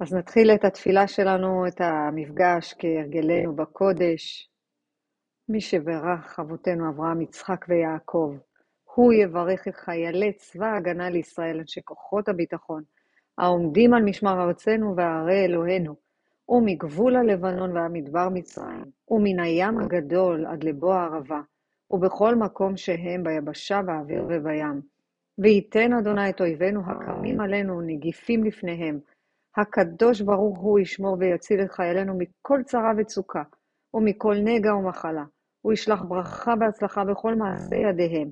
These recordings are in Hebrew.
אז נתחיל את התפילה שלנו, את המפגש כהרגלנו בקודש. מי שברך אבותינו אברהם, יצחק ויעקב, הוא יברך את חיילי צבא ההגנה לישראל, אנשי כוחות הביטחון, העומדים על משמר ארצנו וערי אלוהינו, ומגבול הלבנון והמדבר מצרים, ומן הים הגדול עד לבוא הערבה, ובכל מקום שהם ביבשה, באוויר ובים. וייתן אדוני את אויבינו הקמים עלינו נגיפים לפניהם, הקדוש ברוך הוא ישמור ויציל את חיילינו מכל צרה וצוקה, ומכל נגע ומחלה. הוא ישלח ברכה והצלחה בכל מעשה ידיהם,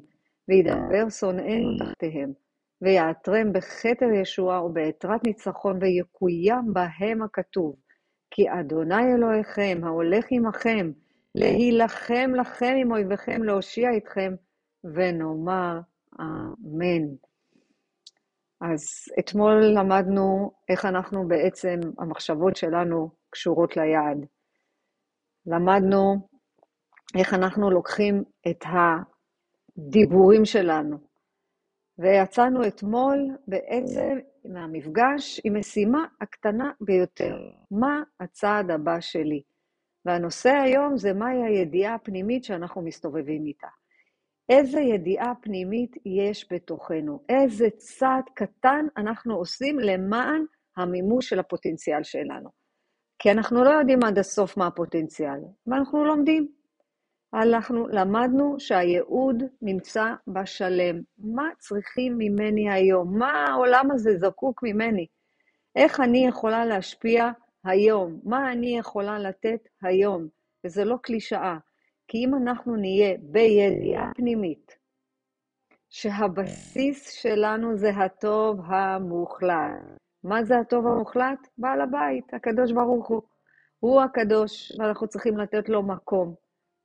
וידבר שונאינו תחתיהם, ויעטרם בכתר ישועה ובעטרת ניצחון, ויקוים בהם הכתוב, כי אדוני אלוהיכם, ההולך עמכם, להילחם לכם עם אויביכם, להושיע אתכם, ונאמר אמן. אז אתמול למדנו איך אנחנו בעצם, המחשבות שלנו קשורות ליעד. למדנו איך אנחנו לוקחים את הדיבורים שלנו, ויצאנו אתמול בעצם מהמפגש עם משימה הקטנה ביותר, מה הצעד הבא שלי? והנושא היום זה מהי הידיעה הפנימית שאנחנו מסתובבים איתה. איזה ידיעה פנימית יש בתוכנו, איזה צעד קטן אנחנו עושים למען המימוש של הפוטנציאל שלנו. כי אנחנו לא יודעים עד הסוף מה הפוטנציאל, ואנחנו לומדים. אנחנו למדנו שהייעוד נמצא בשלם. מה צריכים ממני היום? מה העולם הזה זקוק ממני? איך אני יכולה להשפיע היום? מה אני יכולה לתת היום? וזה לא קלישאה. כי אם אנחנו נהיה בידיעה פנימית, שהבסיס שלנו זה הטוב המוחלט. מה זה הטוב המוחלט? בעל הבית, הקדוש ברוך הוא. הוא הקדוש, ואנחנו צריכים לתת לו מקום.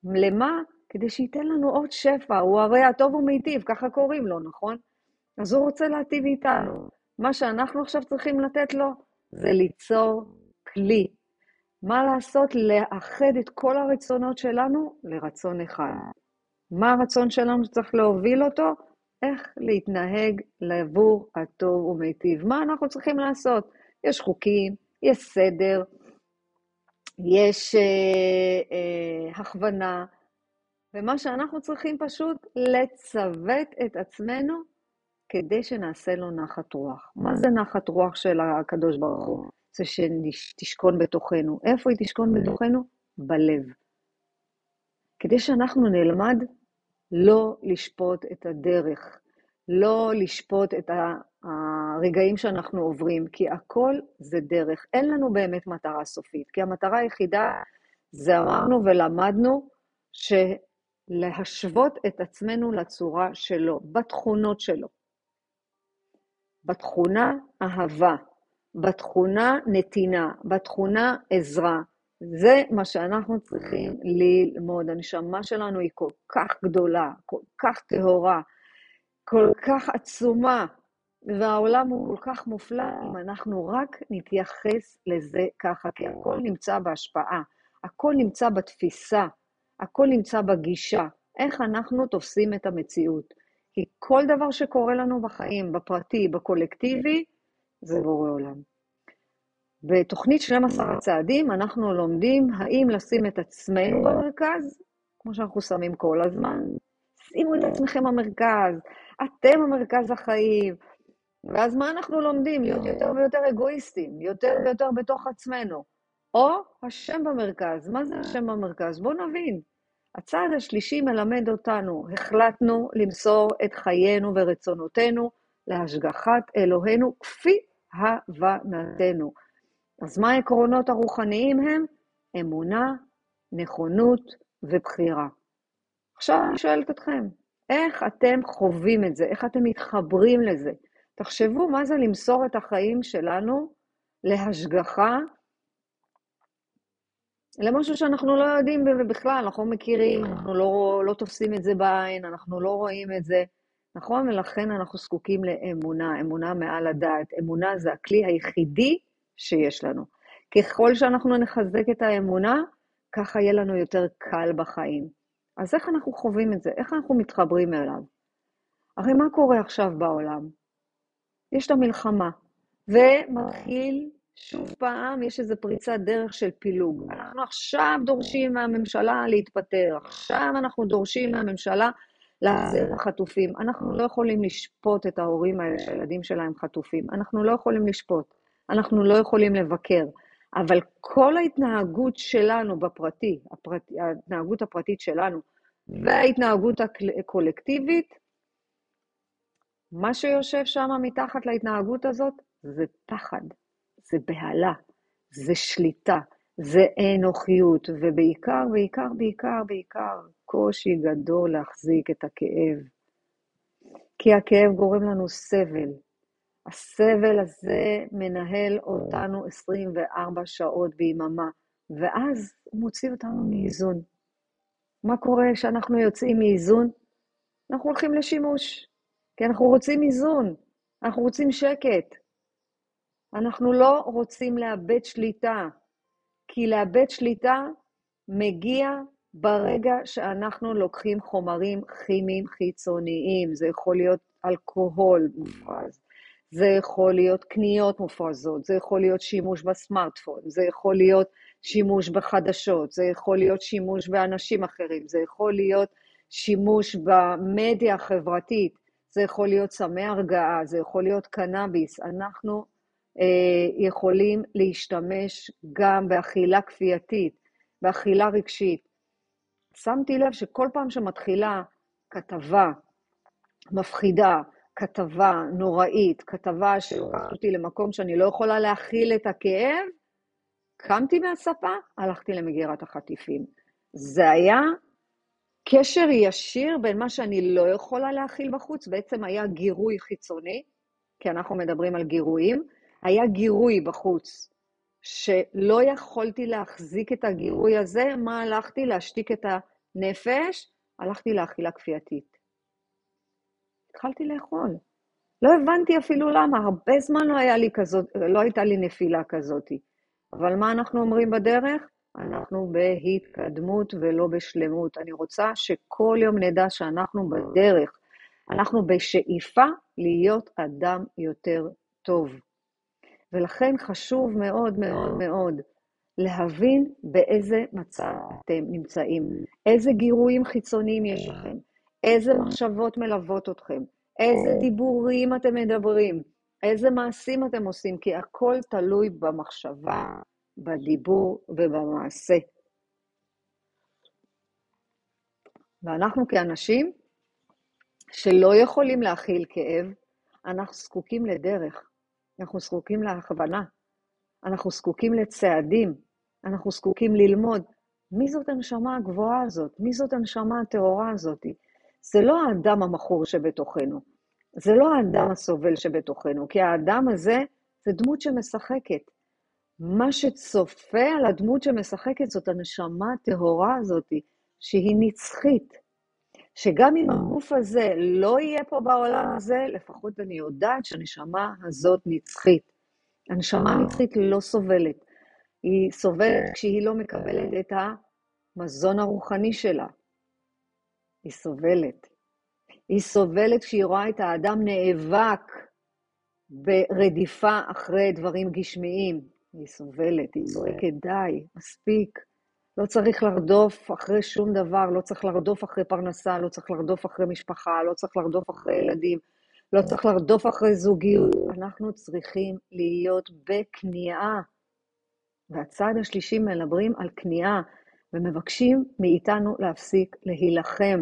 למה? כדי שייתן לנו עוד שפע. הוא הרי הטוב ומיטיב, ככה קוראים לו, נכון? אז הוא רוצה להטיב איתנו. מה שאנחנו עכשיו צריכים לתת לו זה ליצור כלי מה לעשות? לאחד את כל הרצונות שלנו לרצון אחד. מה הרצון שלנו שצריך להוביל אותו? איך להתנהג לעבור הטוב ומיטיב. מה אנחנו צריכים לעשות? יש חוקים, יש סדר, יש אה, אה, הכוונה, ומה שאנחנו צריכים פשוט לצוות את עצמנו כדי שנעשה לו נחת רוח. מה זה נחת רוח של הקדוש ברוך הוא? זה שתשכון בתוכנו. איפה היא תשכון בתוכנו? בלב. כדי שאנחנו נלמד לא לשפוט את הדרך, לא לשפוט את הרגעים שאנחנו עוברים, כי הכל זה דרך. אין לנו באמת מטרה סופית, כי המטרה היחידה זה אמרנו ולמדנו שלהשוות את עצמנו לצורה שלו, בתכונות שלו. בתכונה אהבה, בתכונה נתינה, בתכונה עזרה. זה מה שאנחנו צריכים ללמוד. הנשמה שלנו היא כל כך גדולה, כל כך טהורה, כל כך עצומה, והעולם הוא כל כך מופלא אם אנחנו רק נתייחס לזה ככה, כי הכל נמצא בהשפעה, הכל נמצא בתפיסה, הכל נמצא בגישה, איך אנחנו תופסים את המציאות. כי כל דבר שקורה לנו בחיים, בפרטי, בקולקטיבי, זה בורא עולם. בתוכנית 12 הצעדים אנחנו לומדים האם לשים את עצמנו במרכז, כמו שאנחנו שמים כל הזמן. שימו את עצמכם במרכז, אתם המרכז החיים. ואז מה אנחנו לומדים? להיות יותר ויותר אגואיסטים, יותר ויותר בתוך עצמנו. או השם במרכז. מה זה השם במרכז? בואו נבין. הצעד השלישי מלמד אותנו, החלטנו למסור את חיינו ורצונותינו להשגחת אלוהינו כפי הבנתנו. אז מה העקרונות הרוחניים הם? אמונה, נכונות ובחירה. עכשיו אני שואלת אתכם, איך אתם חווים את זה? איך אתם מתחברים לזה? תחשבו מה זה למסור את החיים שלנו להשגחה, למשהו שאנחנו לא יודעים בכלל, אנחנו לא מכירים, אנחנו לא, לא תופסים את זה בעין, אנחנו לא רואים את זה. נכון? ולכן אנחנו זקוקים לאמונה, אמונה מעל הדעת. אמונה זה הכלי היחידי שיש לנו. ככל שאנחנו נחזק את האמונה, ככה יהיה לנו יותר קל בחיים. אז איך אנחנו חווים את זה? איך אנחנו מתחברים אליו? הרי מה קורה עכשיו בעולם? יש את המלחמה, ומתחיל שוב פעם יש איזו פריצת דרך של פילוג. אנחנו עכשיו דורשים מהממשלה להתפטר, עכשיו אנחנו דורשים מהממשלה להחזיר החטופים. אנחנו לא יכולים לשפוט את ההורים האלה שהילדים שלהם חטופים. אנחנו לא יכולים לשפוט. אנחנו לא יכולים לבקר. אבל כל ההתנהגות שלנו בפרטי, הפרט, ההתנהגות הפרטית שלנו, וההתנהגות הקולקטיבית, מה שיושב שם מתחת להתנהגות הזאת זה פחד, זה בהלה, זה שליטה, זה אנוכיות, ובעיקר, בעיקר, בעיקר, בעיקר, קושי גדול להחזיק את הכאב. כי הכאב גורם לנו סבל. הסבל הזה מנהל אותנו 24 שעות ביממה, ואז הוא מוציא אותנו מאיזון. מה קורה כשאנחנו יוצאים מאיזון? אנחנו הולכים לשימוש, כי אנחנו רוצים איזון, אנחנו רוצים שקט. אנחנו לא רוצים לאבד שליטה, כי לאבד שליטה מגיע ברגע שאנחנו לוקחים חומרים כימיים חיצוניים. זה יכול להיות אלכוהול מופרז, זה יכול להיות קניות מופרזות, זה יכול להיות שימוש בסמארטפון, זה יכול להיות שימוש בחדשות, זה יכול להיות שימוש באנשים אחרים, זה יכול להיות שימוש במדיה החברתית, זה יכול להיות סמי הרגעה, זה יכול להיות קנאביס. אנחנו אה, יכולים להשתמש גם באכילה כפייתית, באכילה רגשית. שמתי לב שכל פעם שמתחילה כתבה מפחידה, כתבה נוראית, כתבה שלוקחת אותי למקום שאני לא יכולה להכיל את הכאב, קמתי מהספה, הלכתי למגירת החטיפים. זה היה קשר ישיר בין מה שאני לא יכולה להכיל בחוץ, בעצם היה גירוי חיצוני, כי אנחנו מדברים על גירויים, היה גירוי בחוץ, שלא יכולתי להחזיק את הגירוי הזה, מה הלכתי? להשתיק את הנפש, הלכתי לאכילה כפייתית. התחלתי לאכול. לא הבנתי אפילו למה, הרבה זמן לא, היה לי כזאת, לא הייתה לי נפילה כזאת. אבל מה אנחנו אומרים בדרך? אנחנו בהתקדמות ולא בשלמות. אני רוצה שכל יום נדע שאנחנו בדרך, אנחנו בשאיפה להיות אדם יותר טוב. ולכן חשוב מאוד מאוד מאוד להבין באיזה מצב אתם נמצאים, איזה גירויים חיצוניים יש לכם, איזה מחשבות מלוות אתכם, איזה דיבורים אתם מדברים, איזה מעשים אתם עושים, כי הכל תלוי במחשבה, בדיבור ובמעשה. ואנחנו כאנשים שלא יכולים להכיל כאב, אנחנו זקוקים לדרך. אנחנו זקוקים להכוונה, אנחנו זקוקים לצעדים, אנחנו זקוקים ללמוד. מי זאת הנשמה הגבוהה הזאת? מי זאת הנשמה הטהורה הזאת? זה לא האדם המכור שבתוכנו, זה לא האדם הסובל שבתוכנו, כי האדם הזה זה דמות שמשחקת. מה שצופה על הדמות שמשחקת זאת הנשמה הטהורה הזאת, שהיא נצחית. שגם אם הגוף הזה לא יהיה פה בעולם הזה, לפחות אני יודעת שהנשמה הזאת נצחית. הנשמה הנצחית לא סובלת. היא סובלת כשהיא לא מקבלת את המזון הרוחני שלה. היא סובלת. היא סובלת כשהיא רואה את האדם נאבק ברדיפה אחרי דברים גשמיים. היא סובלת, היא צועקת, די, מספיק. לא צריך לרדוף אחרי שום דבר, לא צריך לרדוף אחרי פרנסה, לא צריך לרדוף אחרי משפחה, לא צריך לרדוף אחרי ילדים, לא צריך לרדוף אחרי זוגיות. אנחנו צריכים להיות בכניעה. והצד השלישי מדברים על כניעה, ומבקשים מאיתנו להפסיק להילחם.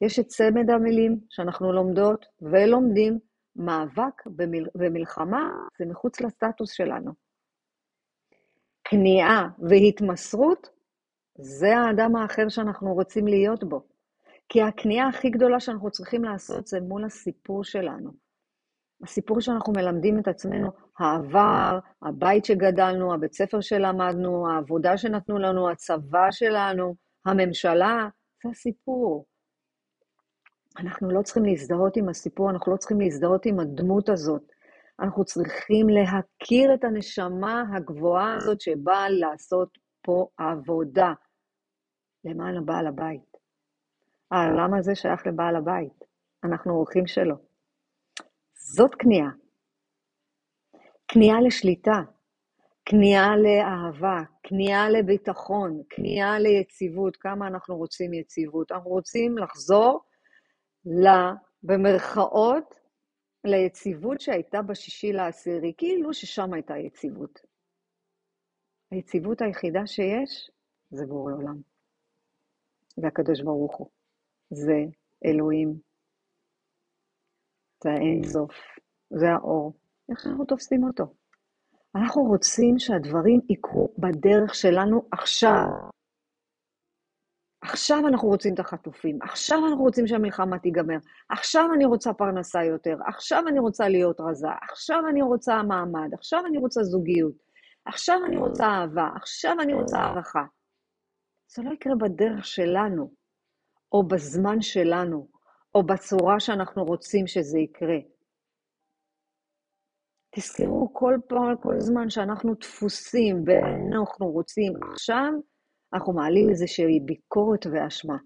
יש את צמד המילים שאנחנו לומדות ולומדים, מאבק ומלחמה זה מחוץ לסטטוס שלנו. כניעה והתמסרות זה האדם האחר שאנחנו רוצים להיות בו. כי הכניעה הכי גדולה שאנחנו צריכים לעשות זה מול הסיפור שלנו. הסיפור שאנחנו מלמדים את עצמנו, העבר, הבית שגדלנו, הבית ספר שלמדנו, העבודה שנתנו לנו, הצבא שלנו, הממשלה, זה הסיפור. אנחנו לא צריכים להזדהות עם הסיפור, אנחנו לא צריכים להזדהות עם הדמות הזאת. אנחנו צריכים להכיר את הנשמה הגבוהה הזאת שבאה לעשות פה עבודה. למען הבעל הבית. העולם הזה שייך לבעל הבית. אנחנו אורחים שלו. זאת כניעה. כניעה לשליטה. כניעה לאהבה, כניעה לביטחון, כניעה ליציבות. כמה אנחנו רוצים יציבות? אנחנו רוצים לחזור, ל, במרכאות, ליציבות שהייתה בשישי לעשירי, כאילו ששם הייתה יציבות. היציבות היחידה שיש זה בורא עולם. זה הקדוש ברוך הוא. זה אלוהים. זה האין סוף. זה האור. איך שאנחנו תופסים אותו. אנחנו רוצים שהדברים יקרו בדרך שלנו עכשיו. עכשיו אנחנו רוצים את החטופים, עכשיו אנחנו רוצים שהמלחמה תיגמר, עכשיו אני רוצה פרנסה יותר, עכשיו אני רוצה להיות רזה, עכשיו אני רוצה מעמד, עכשיו אני רוצה זוגיות, עכשיו אני רוצה אהבה, עכשיו אני רוצה הערכה. זה לא יקרה בדרך שלנו, או בזמן שלנו, או בצורה שאנחנו רוצים שזה יקרה. תזכרו כל פעם, כל זמן שאנחנו דפוסים ואנחנו רוצים עכשיו, אנחנו מעלים איזושהי ביקורת ואשמה.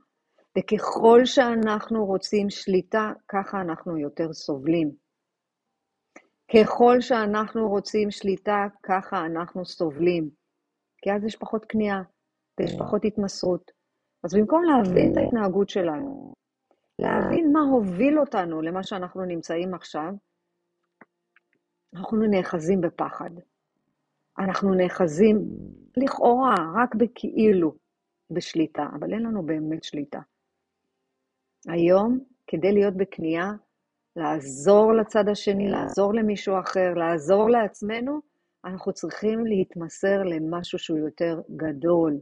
וככל שאנחנו רוצים שליטה, ככה אנחנו יותר סובלים. ככל שאנחנו רוצים שליטה, ככה אנחנו סובלים. כי אז יש פחות כניעה ויש פחות התמסרות. אז במקום להבין את ההתנהגות שלנו, להבין מה הוביל אותנו למה שאנחנו נמצאים עכשיו, אנחנו נאחזים בפחד. אנחנו נאחזים לכאורה רק בכאילו בשליטה, אבל אין לנו באמת שליטה. היום, כדי להיות בכניעה, לעזור לצד השני, לעזור למישהו אחר, לעזור לעצמנו, אנחנו צריכים להתמסר למשהו שהוא יותר גדול.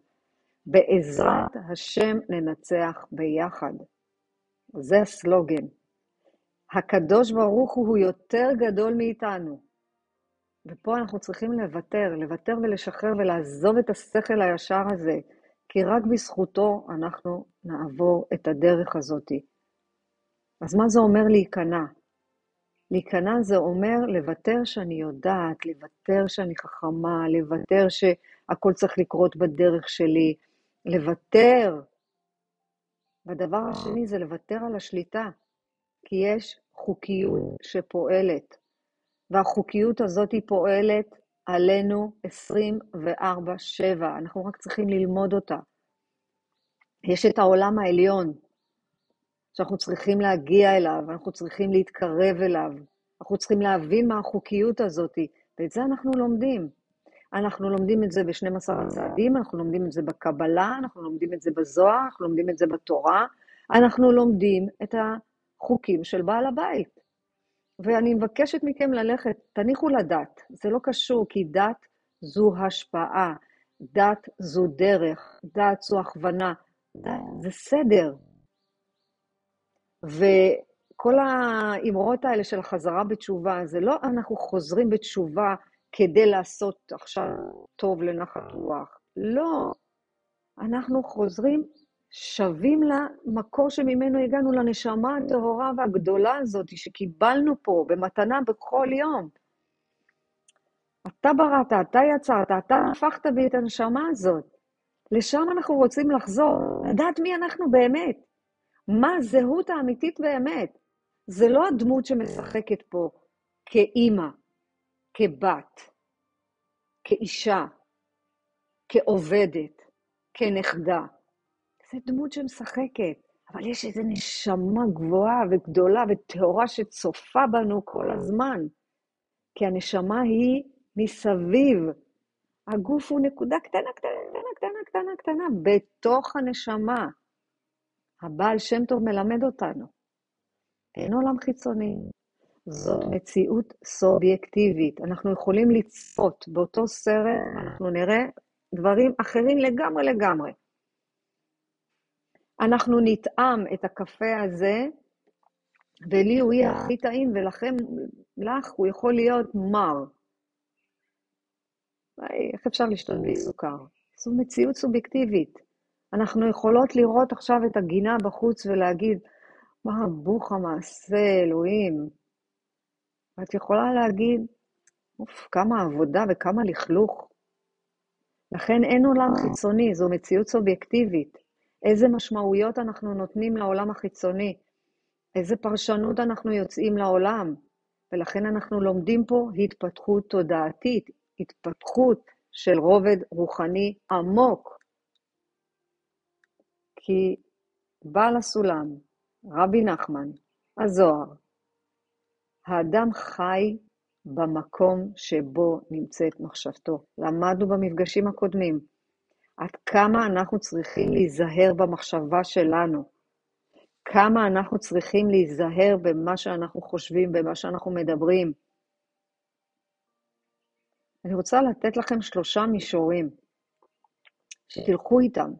בעזרת השם ננצח ביחד. זה הסלוגן. הקדוש ברוך הוא יותר גדול מאיתנו. ופה אנחנו צריכים לוותר, לוותר ולשחרר ולעזוב את השכל הישר הזה, כי רק בזכותו אנחנו נעבור את הדרך הזאת. אז מה זה אומר להיכנע? להיכנע זה אומר לוותר שאני יודעת, לוותר שאני חכמה, לוותר שהכל צריך לקרות בדרך שלי, לוותר. והדבר השני זה לוותר על השליטה, כי יש חוקיות שפועלת. והחוקיות הזאת היא פועלת עלינו 24/7, אנחנו רק צריכים ללמוד אותה. יש את העולם העליון, שאנחנו צריכים להגיע אליו, אנחנו צריכים להתקרב אליו, אנחנו צריכים להבין מה החוקיות הזאת, ואת זה אנחנו לומדים. אנחנו לומדים את זה ב-12 הצעדים, אנחנו לומדים את זה בקבלה, אנחנו לומדים את זה בזוהר, אנחנו לומדים את זה בתורה, אנחנו לומדים את החוקים של בעל הבית. ואני מבקשת מכם ללכת, תניחו לדת, זה לא קשור, כי דת זו השפעה, דת זו דרך, דת זו הכוונה, דת זה סדר. וכל האמרות האלה של החזרה בתשובה, זה לא אנחנו חוזרים בתשובה כדי לעשות עכשיו טוב לנחת רוח. לא. אנחנו חוזרים שבים למקור שממנו הגענו, לנשמה הטהורה והגדולה הזאת שקיבלנו פה במתנה בכל יום. אתה בראת, אתה יצרת, אתה הפכת בי את הנשמה הזאת. לשם אנחנו רוצים לחזור, לדעת מי אנחנו באמת. מה הזהות האמיתית באמת. זה לא הדמות שמשחקת פה כאימא, כבת, כאישה, כעובדת, כנכדה. זה דמות שמשחקת, אבל יש איזו נשמה גבוהה וגדולה וטהורה שצופה בנו כל הזמן. כי הנשמה היא מסביב. הגוף הוא נקודה קטנה, קטנה, קטנה, קטנה, קטנה, בתוך הנשמה. הבעל שם טוב מלמד אותנו. אין עולם חיצוני. זאת מציאות סובייקטיבית. אנחנו יכולים לצפות באותו סרט, אנחנו נראה דברים אחרים לגמרי לגמרי. אנחנו נטעם את הקפה הזה, ולי הוא יהיה הכי טעים, ולכם, לך, הוא יכול להיות מר. איך אפשר לשתות בלי סוכר? זו מציאות סובייקטיבית. אנחנו יכולות לראות עכשיו את הגינה בחוץ ולהגיד, מה בוך המעשה, אלוהים. ואת יכולה להגיד, אוף, כמה עבודה וכמה לכלוך. לכן אין עולם חיצוני, זו מציאות סובייקטיבית. איזה משמעויות אנחנו נותנים לעולם החיצוני, איזה פרשנות אנחנו יוצאים לעולם, ולכן אנחנו לומדים פה התפתחות תודעתית, התפתחות של רובד רוחני עמוק. כי בעל הסולם, רבי נחמן, הזוהר, האדם חי במקום שבו נמצאת מחשבתו. למדנו במפגשים הקודמים עד כמה אנחנו צריכים להיזהר במחשבה שלנו, כמה אנחנו צריכים להיזהר במה שאנחנו חושבים, במה שאנחנו מדברים. אני רוצה לתת לכם שלושה מישורים, שתלכו איתם.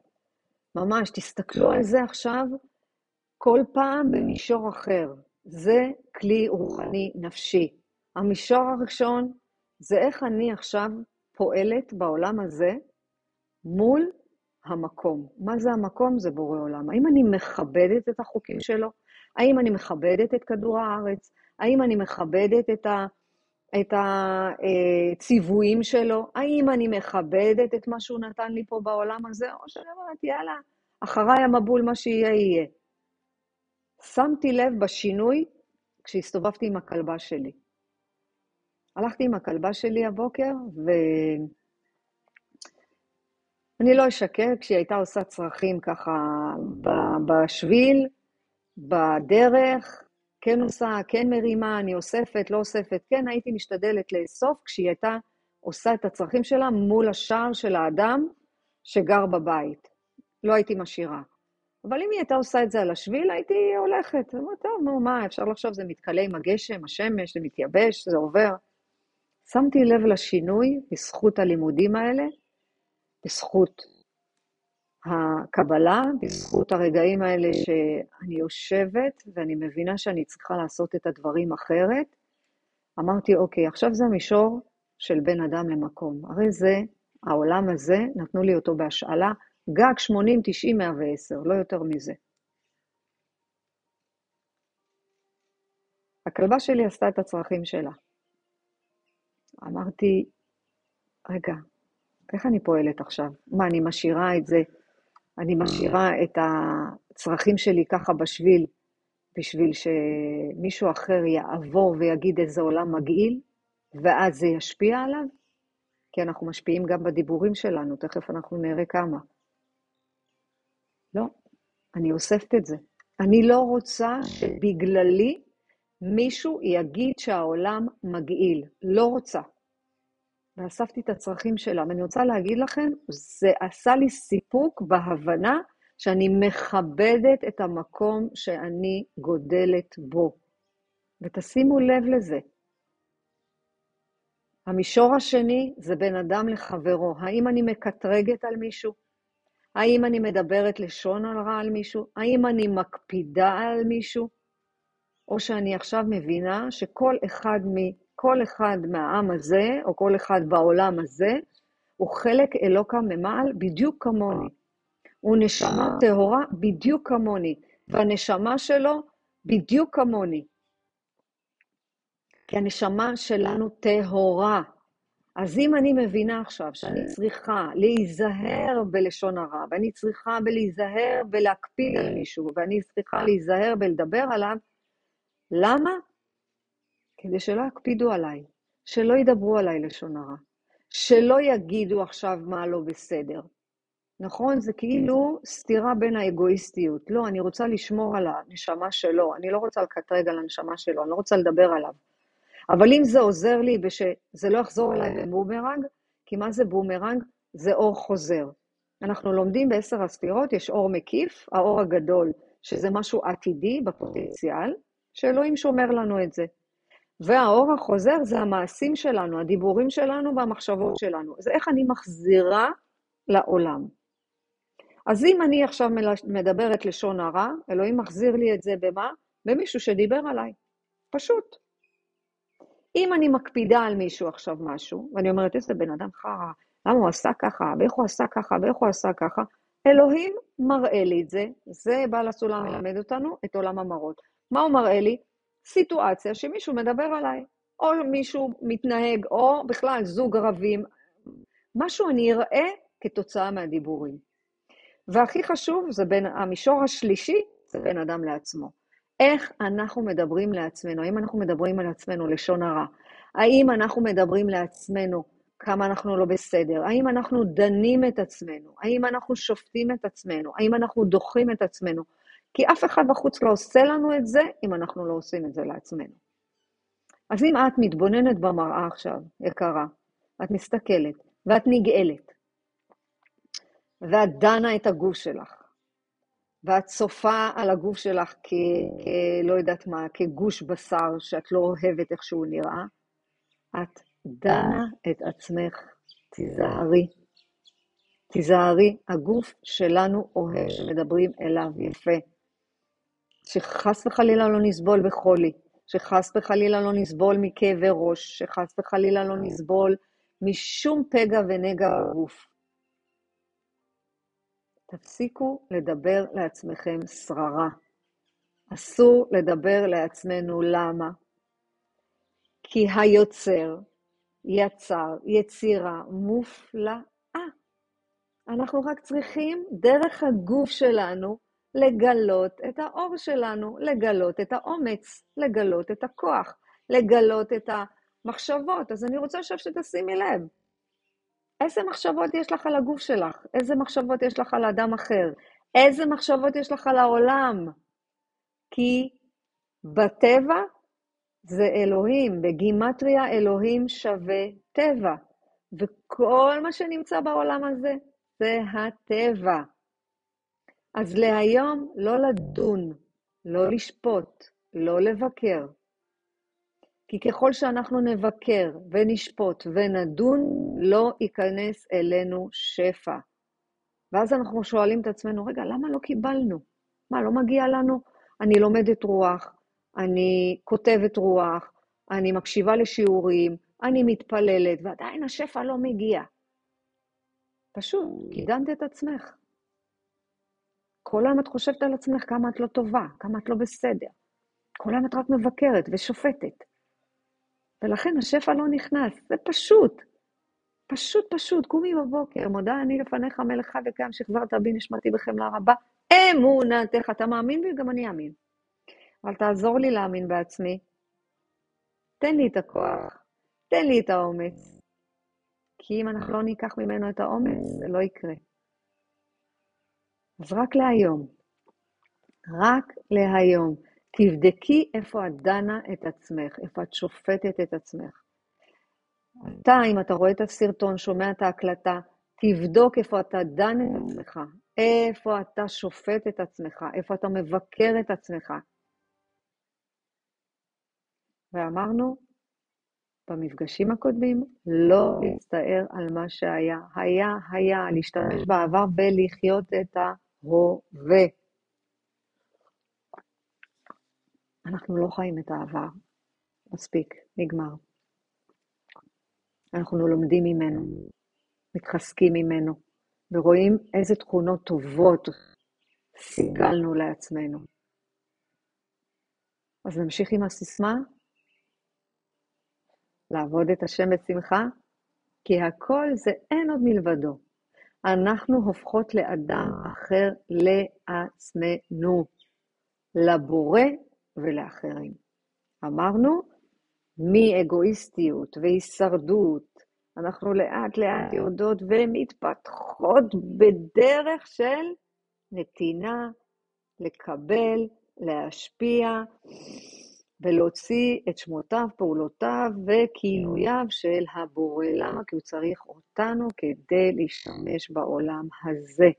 ממש, תסתכלו על זה עכשיו כל פעם במישור אחר. זה כלי רוחני נפשי. המישור הראשון זה איך אני עכשיו פועלת בעולם הזה מול המקום. מה זה המקום? זה בורא עולם. האם אני מכבדת את החוקים שלו? האם אני מכבדת את כדור הארץ? האם אני מכבדת את, ה, את הציוויים שלו? האם אני מכבדת את מה שהוא נתן לי פה בעולם הזה? או שאני אומרת, יאללה, אחריי המבול, מה שיהיה, יהיה. שמתי לב בשינוי כשהסתובבתי עם הכלבה שלי. הלכתי עם הכלבה שלי הבוקר, ואני לא אשקר, כשהיא הייתה עושה צרכים ככה בשביל, בדרך, כן עושה, כן מרימה, אני אוספת, לא אוספת, כן הייתי משתדלת לאסוף כשהיא הייתה עושה את הצרכים שלה מול השער של האדם שגר בבית. לא הייתי משאירה. אבל אם היא הייתה עושה את זה על השביל, הייתי הולכת. אמרתי, טוב, נו, מה, אפשר לחשוב, זה מתכלה עם הגשם, השמש, זה מתייבש, זה עובר. שמתי לב לשינוי בזכות הלימודים האלה, בזכות הקבלה, בזכות הרגעים האלה שאני יושבת ואני מבינה שאני צריכה לעשות את הדברים אחרת. אמרתי, אוקיי, עכשיו זה המישור של בין אדם למקום. הרי זה, העולם הזה, נתנו לי אותו בהשאלה, גג 80, 90, 110, לא יותר מזה. הכלבה שלי עשתה את הצרכים שלה. אמרתי, רגע, איך אני פועלת עכשיו? מה, אני משאירה את זה, אני משאירה את הצרכים שלי ככה בשביל, בשביל שמישהו אחר יעבור ויגיד איזה עולם מגעיל, ואז זה ישפיע עליו? כי אנחנו משפיעים גם בדיבורים שלנו, תכף אנחנו נראה כמה. לא, אני אוספת את זה. אני לא רוצה שבגללי מישהו יגיד שהעולם מגעיל. לא רוצה. ואספתי את הצרכים שלה. ואני רוצה להגיד לכם, זה עשה לי סיפוק בהבנה שאני מכבדת את המקום שאני גודלת בו. ותשימו לב לזה. המישור השני זה בין אדם לחברו. האם אני מקטרגת על מישהו? האם אני מדברת לשון הרע על מישהו? האם אני מקפידה על מישהו? או שאני עכשיו מבינה שכל אחד, מ, כל אחד מהעם הזה, או כל אחד בעולם הזה, הוא חלק אלוקה ממעל בדיוק כמוני. הוא נשמה טהורה בדיוק כמוני, והנשמה שלו בדיוק כמוני. כי הנשמה שלנו טהורה. אז אם אני מבינה עכשיו שאני צריכה להיזהר בלשון הרע, ואני צריכה להיזהר בלהקפיד על מישהו, ואני צריכה להיזהר בלדבר עליו, למה? כדי שלא יקפידו עליי, שלא ידברו עליי לשון הרע, שלא יגידו עכשיו מה לא בסדר. נכון? זה כאילו סתירה בין האגואיסטיות. לא, אני רוצה לשמור על הנשמה שלו, אני לא רוצה לקטרג על הנשמה שלו, אני לא רוצה לדבר עליו. אבל אם זה עוזר לי ושזה לא יחזור אליי בבומרנג, כי מה זה בומרנג? זה אור חוזר. אנחנו לומדים בעשר הספירות, יש אור מקיף, האור הגדול, שזה משהו עתידי בפוטנציאל, שאלוהים שומר לנו את זה. והאור החוזר זה המעשים שלנו, הדיבורים שלנו והמחשבות שלנו. זה איך אני מחזירה לעולם. אז אם אני עכשיו מדברת לשון הרע, אלוהים מחזיר לי את זה במה? במישהו שדיבר עליי. פשוט. אם אני מקפידה על מישהו עכשיו משהו, ואני אומרת, איזה בן אדם חרא, למה הוא עשה ככה, ואיך הוא עשה ככה, ואיך הוא עשה ככה, אלוהים מראה לי את זה, זה בעל הסולם מלמד אותנו את עולם המראות. מה הוא מראה לי? סיטואציה שמישהו מדבר עליי, או מישהו מתנהג, או בכלל זוג רבים, משהו אני אראה כתוצאה מהדיבורים. והכי חשוב, זה בין המישור השלישי, זה בין אדם לעצמו. איך אנחנו מדברים לעצמנו? האם אנחנו מדברים על עצמנו לשון הרע? האם אנחנו מדברים לעצמנו כמה אנחנו לא בסדר, האם אנחנו דנים את עצמנו, האם אנחנו שופטים את עצמנו, האם אנחנו דוחים את עצמנו, כי אף אחד בחוץ לא עושה לנו את זה אם אנחנו לא עושים את זה לעצמנו. אז אם את מתבוננת במראה עכשיו, יקרה, את מסתכלת, ואת נגאלת, ואת דנה את הגוף שלך, ואת צופה על הגוף שלך כ... כ... לא יודעת מה, כגוש בשר שאת לא אוהבת איך שהוא נראה, את דנה את עצמך, תיזהרי. תיזהרי, הגוף שלנו אוהב שמדברים אליו יפה. שחס וחלילה לא נסבול בחולי, שחס וחלילה לא נסבול מכאבי ראש, שחס וחלילה לא נסבול משום פגע ונגע בגוף. תפסיקו לדבר לעצמכם שררה. אסור לדבר לעצמנו למה? כי היוצר יצר יצירה מופלאה. אנחנו רק צריכים דרך הגוף שלנו לגלות את האור שלנו, לגלות את האומץ, לגלות את הכוח, לגלות את המחשבות. אז אני רוצה עכשיו שתשימי לב. איזה מחשבות יש לך על הגוף שלך? איזה מחשבות יש לך על אדם אחר? איזה מחשבות יש לך על העולם? כי בטבע זה אלוהים, בגימטריה אלוהים שווה טבע, וכל מה שנמצא בעולם הזה זה הטבע. אז להיום לא לדון, לא לשפוט, לא לבקר. כי ככל שאנחנו נבקר ונשפוט ונדון, לא ייכנס אלינו שפע. ואז אנחנו שואלים את עצמנו, רגע, למה לא קיבלנו? מה, לא מגיע לנו? אני לומדת רוח, אני כותבת רוח, אני מקשיבה לשיעורים, אני מתפללת, ועדיין השפע לא מגיע. פשוט, קידמת את עצמך. כל היום את חושבת על עצמך כמה את לא טובה, כמה את לא בסדר. כל היום את רק מבקרת ושופטת. ולכן השפע לא נכנס, זה פשוט. פשוט פשוט, קומי בבוקר, מודה אני לפניך מלך חי וקיים, שחזרת בי נשמתי בחמלה רבה, אמונתך, אתה מאמין בי? גם אני אאמין. אבל תעזור לי להאמין בעצמי. תן לי את הכוח, תן לי את האומץ. כי אם אנחנו לא ניקח ממנו את האומץ, זה לא יקרה. אז רק להיום, רק להיום, תבדקי איפה את דנה את עצמך, איפה את שופטת את עצמך. אתה, אם אתה רואה את הסרטון, שומע את ההקלטה, תבדוק איפה אתה דן את עצמך, איפה אתה שופט את עצמך, איפה אתה מבקר את עצמך. ואמרנו במפגשים הקודמים, לא להצטער על מה שהיה. היה, היה, להשתמש בעבר ולחיות את ההווה. אנחנו לא חיים את העבר. מספיק, נגמר. אנחנו לומדים ממנו, מתחזקים ממנו, ורואים איזה תכונות טובות סיגלנו לעצמנו. אז נמשיך עם הסיסמה, לעבוד את השם בשמחה, כי הכל זה אין עוד מלבדו. אנחנו הופכות לאדם אחר לעצמנו, לבורא ולאחרים. אמרנו, מאגואיסטיות והישרדות, אנחנו לאט לאט יורדות ומתפתחות בדרך של נתינה, לקבל, להשפיע ולהוציא את שמותיו, פעולותיו וכינוייו של הבורא. למה? כי הוא צריך אותנו כדי להשתמש בעולם הזה.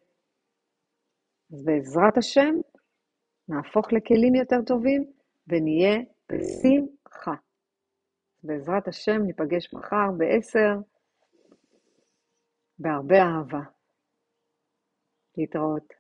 אז בעזרת השם, נהפוך לכלים יותר טובים ונהיה בשמחה. בעזרת השם ניפגש מחר בעשר, בהרבה אהבה. להתראות.